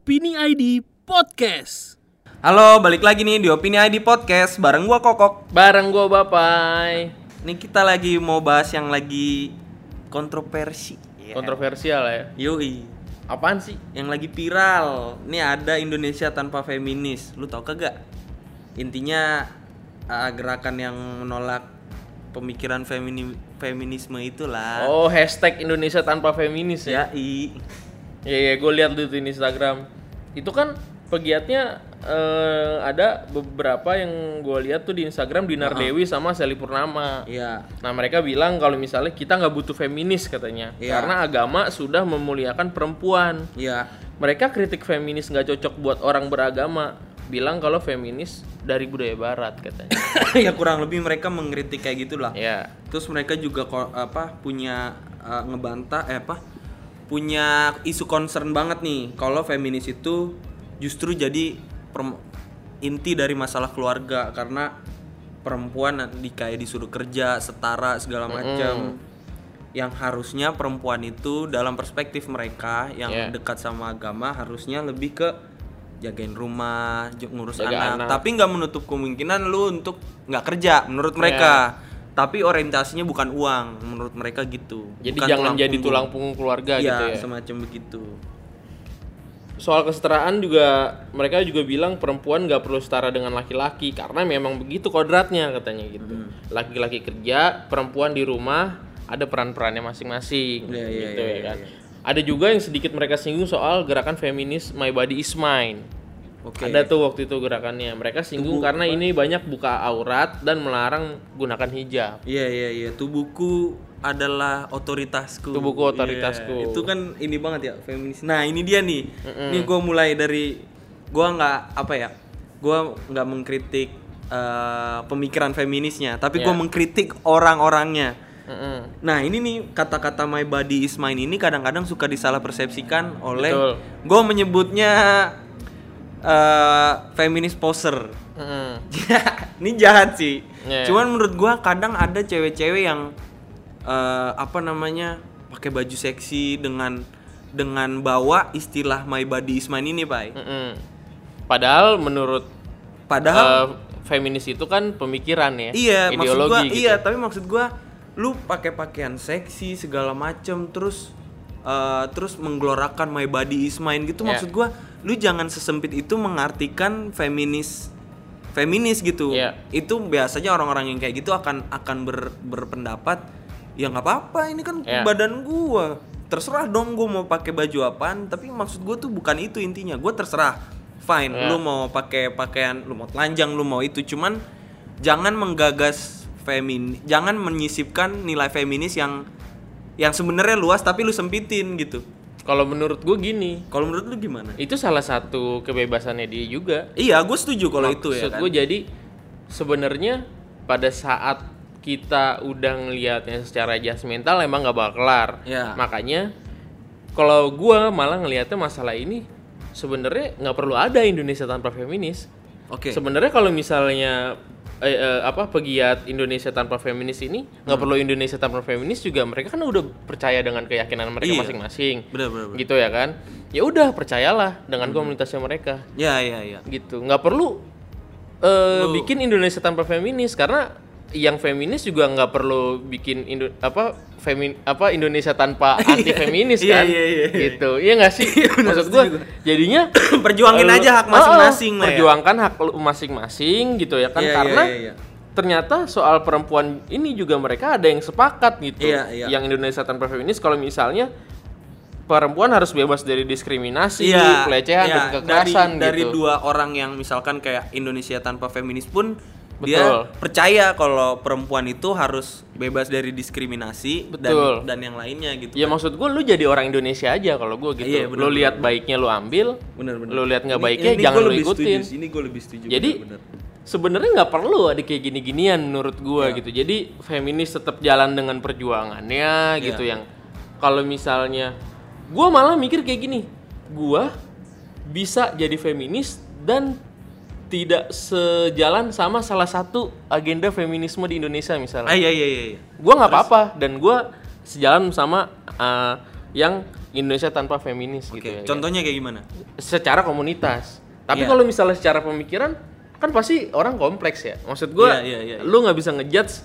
Opini ID Podcast. Halo, balik lagi nih di Opini ID Podcast bareng gua Kokok. Bareng gua Bapai. Nih kita lagi mau bahas yang lagi kontroversi. Ya. Kontroversial ya. Yoi. Apaan sih? Yang lagi viral. Nih ada Indonesia tanpa feminis. Lu tau kagak? Intinya uh, gerakan yang menolak pemikiran femini feminisme itulah. Oh, hashtag Indonesia tanpa feminis ya. Ya, Iya, iya, gue lihat di Instagram. Itu kan pegiatnya eh, ada beberapa yang gue lihat tuh di Instagram Dinar Dewi sama Sally Purnama. Iya. Nah mereka bilang kalau misalnya kita nggak butuh feminis katanya, Iya. karena agama sudah memuliakan perempuan. Iya. Mereka kritik feminis nggak cocok buat orang beragama, bilang kalau feminis dari budaya barat katanya. ya kurang lebih mereka mengkritik kayak gitulah. ya, Terus mereka juga apa punya uh, ngebantah eh apa? Punya isu concern banget nih kalau feminis itu justru jadi inti dari masalah keluarga karena perempuan di kayak disuruh kerja setara segala macam. Yang harusnya perempuan itu dalam perspektif mereka yang Yeah. dekat sama agama harusnya lebih ke jagain rumah, ngurus Jaga anak. anak. Tapi nggak menutup kemungkinan lu untuk nggak kerja menurut mereka. Tapi orientasinya bukan uang menurut mereka gitu. jadi Bukan jangan jadi punggung. tulang punggung keluarga Iya, gitu ya. semacam begitu. Soal kesetaraan juga mereka juga bilang perempuan nggak perlu setara dengan laki-laki karena memang begitu kodratnya katanya gitu. Hmm. Laki-laki kerja, perempuan di rumah ada peran-perannya masing-masing Iya, iya, gitu iya, ya kan. Ada juga yang sedikit mereka singgung soal gerakan feminis My Body Is Mine. Oke. Ada tuh waktu itu gerakannya. Mereka singgung karena ini banyak buka aurat dan melarang gunakan hijab. Iya iya iya, tubuhku adalah otoritasku. Tubuhku otoritasku. Iya, Itu kan ini banget ya feminis. Nah ini dia nih. Nih gue mulai dari gue nggak apa ya, gue nggak mengkritik eh, pemikiran feminisnya, tapi gue Iya. mengkritik orang-orangnya. Mm-mm. Nah ini nih kata-kata my body is mine ini kadang-kadang suka disalah persepsikan oleh gue menyebutnya eh, feminis poser. Mm-mm. ini jahat sih. Iya. Cuman menurut gua kadang ada cewek-cewek yang eh, apa namanya pakai baju seksi dengan dengan bawa istilah my body is mine ini, Pak. Mm-mm. Padahal menurut Padahal eh, feminis itu kan pemikiran ya, iya, maksud ideologi gua gitu. iya, tapi maksud gua lu pakai pakaian seksi segala macem terus eh, terus menggelorakan my body is mine gitu Iya. maksud gua lu jangan sesempit itu mengartikan feminis feminis gitu Iya. itu biasanya orang-orang yang kayak gitu akan akan ber- berpendapat ya nggak apa-apa ini kan Iya. badan gua terserah dong gua mau pakai baju apaan tapi maksud gua tuh bukan itu intinya gua terserah fine Iya. lu mau pakai pakaian lu mau telanjang lu mau itu cuman jangan menggagas femin jangan menyisipkan nilai feminis yang yang sebenarnya luas tapi lu sempitin gitu Kalau menurut gue gini, kalau menurut lu gimana itu salah satu kebebasannya dia juga. iya gue setuju kalau itu ya Maksud kan gue jadi sebenarnya pada saat kita udah ngelihatnya secara judgmental emang nggak bakal kelar. Ya. Makanya kalau gua malah ngelihatnya masalah ini sebenarnya nggak perlu ada Indonesia tanpa feminis. oke Sebenarnya kalau misalnya eh, eh, apa pegiat Indonesia tanpa feminis ini nggak Hmm. perlu Indonesia tanpa feminis juga mereka kan udah percaya dengan keyakinan mereka Iya. masing-masing. benar. Gitu ya kan? Ya udah percayalah Hmm. dengan komunitasnya mereka ya ya ya gitu nggak perlu eh, bikin Indonesia tanpa feminis karena yang feminis juga nggak perlu bikin Indo apa femin apa Indonesia tanpa anti feminis Iya, kan iya, iya, iya. gitu iya nggak sih maksud gua. jadinya Perjuangin lu- aja hak Oh, masing-masing lah ya. perjuangkan hak lu masing-masing gitu ya kan Iya, iya, karena iya, iya. ternyata soal perempuan ini juga mereka ada yang sepakat gitu Iya, iya. yang Indonesia tanpa feminis kalau misalnya perempuan harus bebas dari diskriminasi Iya, pelecehan iya. dan kekerasan dari, dari gitu dua orang yang misalkan kayak Indonesia tanpa feminis pun Betul. dia percaya kalau perempuan itu harus bebas dari diskriminasi Betul. dan dan yang lainnya gitu. Ya maksud gue lu jadi orang Indonesia aja kalau gue gitu. Iya, bener, lu lihat baiknya lu ambil, Bener bener. lu lihat nggak baiknya ini jangan lu ikutin. setuju Ini gue lebih setuju. Jadi bener, bener. sebenarnya nggak perlu ada kayak gini-ginian menurut gue Iya. gitu. Jadi feminis tetap jalan dengan perjuangannya gitu Iya. yang kalau misalnya gue malah mikir kayak gini, gue bisa jadi feminis dan tidak sejalan sama salah satu agenda feminisme di Indonesia misalnya Ah iya iya iya. iya. gue nggak apa-apa dan gue sejalan sama uh, yang Indonesia tanpa feminis Oke, gitu ya. contohnya kayak gimana? Secara komunitas. Tapi Iya. kalau misalnya secara pemikiran kan pasti orang kompleks ya. Maksud gua Iya, iya, iya, lu nggak bisa ngejudge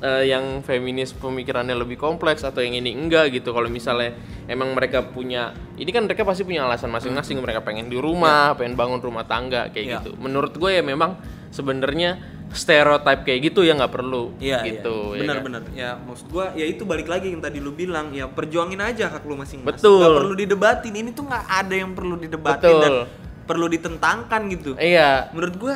eh, yang feminis pemikirannya lebih kompleks atau yang ini enggak gitu. Kalau misalnya emang mereka punya ini kan mereka pasti punya alasan masing-masing mereka pengen di rumah, pengen bangun rumah tangga kayak Iya. gitu. Menurut gue ya memang sebenarnya stereotype kayak gitu ya nggak perlu Iya, gitu iya. ya kan? Benar-benar. Ya, maksud gua ya itu balik lagi yang tadi lu bilang, ya perjuangin aja hak lu masing-masing. Betul. Nggak perlu didebatin. Ini tuh nggak ada yang perlu didebatin Betul. dan perlu ditentangkan gitu. Iya. Menurut gua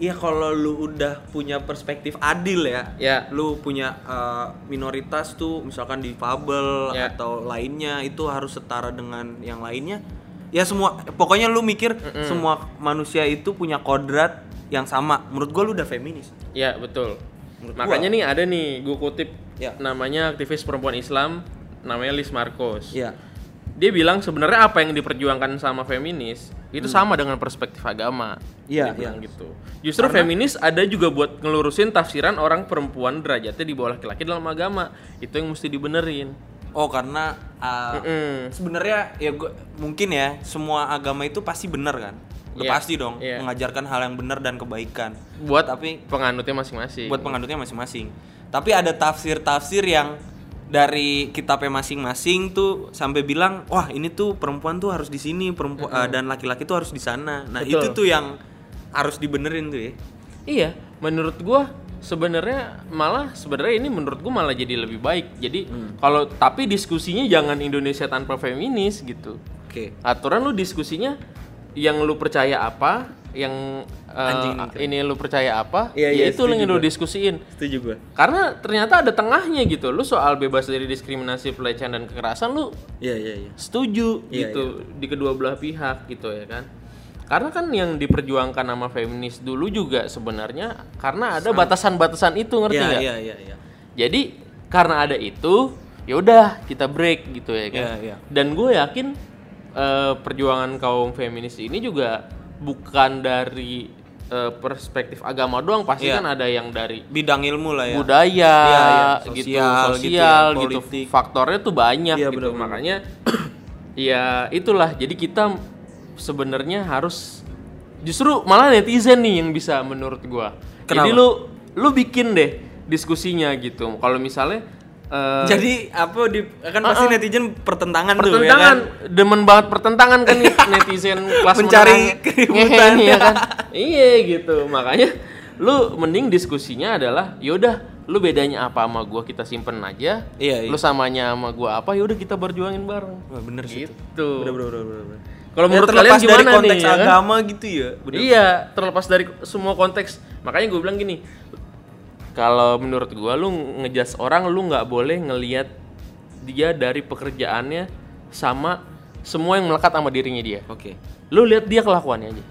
ya kalau lu udah punya perspektif adil ya, Ya. lu punya uh, minoritas tuh misalkan difabel Ya. atau lainnya itu harus setara dengan yang lainnya. Ya semua pokoknya lu mikir semua manusia itu punya kodrat yang sama. Menurut gua lu udah feminis. Ya betul. Menurut Makanya nih ada nih gue kutip Ya. namanya aktivis perempuan Islam namanya Liz Marcos. Iya. Dia bilang sebenarnya apa yang diperjuangkan sama feminis itu sama dengan perspektif agama. Hmm. Iya, iya. gitu. Justru feminis ada juga buat ngelurusin tafsiran orang perempuan derajatnya di bawah laki-laki dalam agama. Itu yang mesti dibenerin. Oh karena uh, Mm-mm. sebenarnya ya gua, mungkin ya semua agama itu pasti benar kan udah Iya, pasti dong iya. mengajarkan hal yang benar dan kebaikan Buat tapi penganutnya masing-masing. buat penganutnya masing-masing tapi ada tafsir-tafsir yang dari kitabnya masing-masing tuh sampai bilang wah ini tuh perempuan tuh harus di sini perempuan uh, dan laki-laki tuh harus di sana nah Betul. itu tuh yang harus dibenerin tuh ya Iya, menurut gua sebenarnya malah sebenarnya ini menurut gua malah jadi lebih baik. Jadi Hmm. kalau tapi diskusinya jangan Indonesia tanpa feminis gitu. oke Aturan lu diskusinya yang lu percaya apa, yang Anjing nih, ini lu percaya apa, Iya, ya iya, itu yang lu diskusiin. setuju gue Karena ternyata ada tengahnya gitu. Lu soal bebas dari diskriminasi, pelecehan dan kekerasan lu iya iya iya. setuju Iya, gitu di kedua belah pihak gitu ya kan. Karena kan yang diperjuangkan sama feminis dulu juga sebenarnya karena ada batasan-batasan itu ngerti iya nggak? iya iya iya. Jadi karena ada itu ya udah kita break gitu ya kan. Iya, iya. dan gue yakin eh, perjuangan kaum feminis ini juga bukan dari eh, perspektif agama doang pasti Iya. kan ada yang dari bidang ilmu lah ya. budaya iya. gitu Sosial gitu sosial ya, gitu, faktornya tuh banyak Iya, gitu. makanya ya itulah. Jadi kita sebenarnya harus justru malah netizen nih yang bisa menurut gua. Kenapa? jadi lu lu bikin deh diskusinya gitu. Kalau misalnya eh, Jadi apa di kan pasti netizen pertentangan, tuh ya pertentangan kan? demen banget pertentangan kan nih netizen kelas Mencari keributan. Ya kan iya gitu makanya lu mending diskusinya adalah yaudah lu bedanya apa sama gua kita simpen aja Iya, iya. lu samanya sama gua apa yaudah kita berjuangin bareng Wah, bener sih itu. gitu Bener, bener, bener, bener, bener. kalau Ya, menurut kalian gimana dari konteks nih ya kan? agama gitu ya. Bener. Iya, terlepas dari semua konteks. Makanya gue bilang gini, kalau menurut gua lu ngejudge orang lu nggak boleh ngelihat dia dari pekerjaannya sama semua yang melekat sama dirinya dia. Oke. Lu lihat dia kelakuannya aja.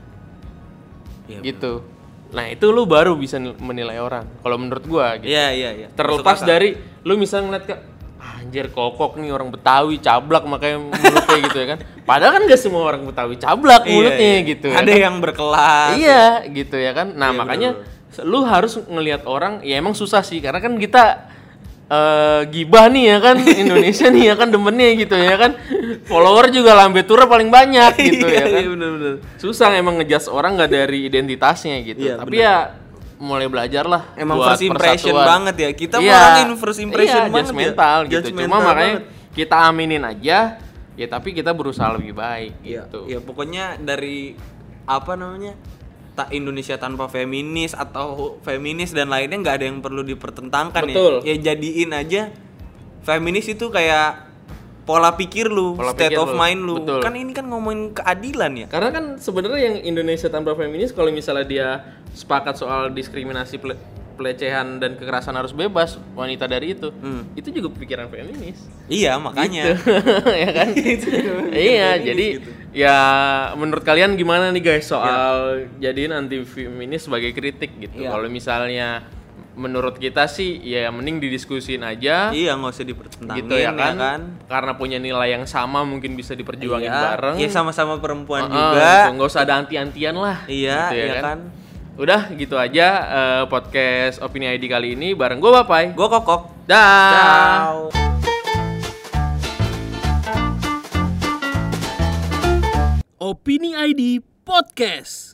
Iya. gitu. Nah, itu lu baru bisa nil- menilai orang. Kalau menurut gua gitu. Iya, iya, iya. Terlepas dari lu misalnya ngeliat ke anjir kokok nih orang Betawi cablak makanya mulutnya gitu ya kan. Padahal kan gak semua orang Betawi cablak Iya, mulutnya iya. gitu. ya Ada kan. yang berkelas. Iya, gitu ya kan. Nah, Iya, makanya lu harus ngelihat orang ya emang susah sih karena kan kita eh gibah nih ya kan Indonesia nih ya kan demennya gitu ya kan. Follower juga lambe tura paling banyak gitu Iya, ya kan. Iya, bener, bener. Susah emang ngejudge orang nggak dari identitasnya gitu. Iya, Tapi ya mulai belajar lah Emang first impression persatuan. banget ya. Kita Iya, orangin first impression iya, banget ya. judgmental gitu. Cuma makanya banget. kita aminin aja ya tapi kita berusaha lebih baik Iya, gitu. ya pokoknya dari apa namanya tak Indonesia tanpa feminis atau feminis dan lainnya nggak ada yang perlu dipertentangkan Betul. ya. Ya jadiin aja feminis itu kayak pola pikir lu, Pola state pikir of lu, mind lu. betul. Kan ini kan ngomongin keadilan ya. Karena kan sebenarnya yang Indonesia tanpa feminis kalau misalnya dia sepakat soal diskriminasi pelecehan dan kekerasan harus bebas wanita dari itu. Hmm. Itu juga pikiran feminis. Iya, makanya. ya kan? iya, jadi gitu. ya menurut kalian gimana nih guys soal jadiin anti feminis sebagai kritik gitu. Iya. Kalau misalnya menurut kita sih ya mending didiskusin aja Iya, nggak usah dipertentangin gitu ya kan? Karena punya nilai yang sama mungkin bisa diperjuangin Iya. bareng. Iya, sama-sama perempuan Heeh, juga. gitu. nggak usah ada anti-antian lah. Iya, gitu ya iya kan. Udah gitu aja uh, podcast Opini ID kali ini bareng gue Bapai, gue Kokok. Dah. Opini ID Podcast.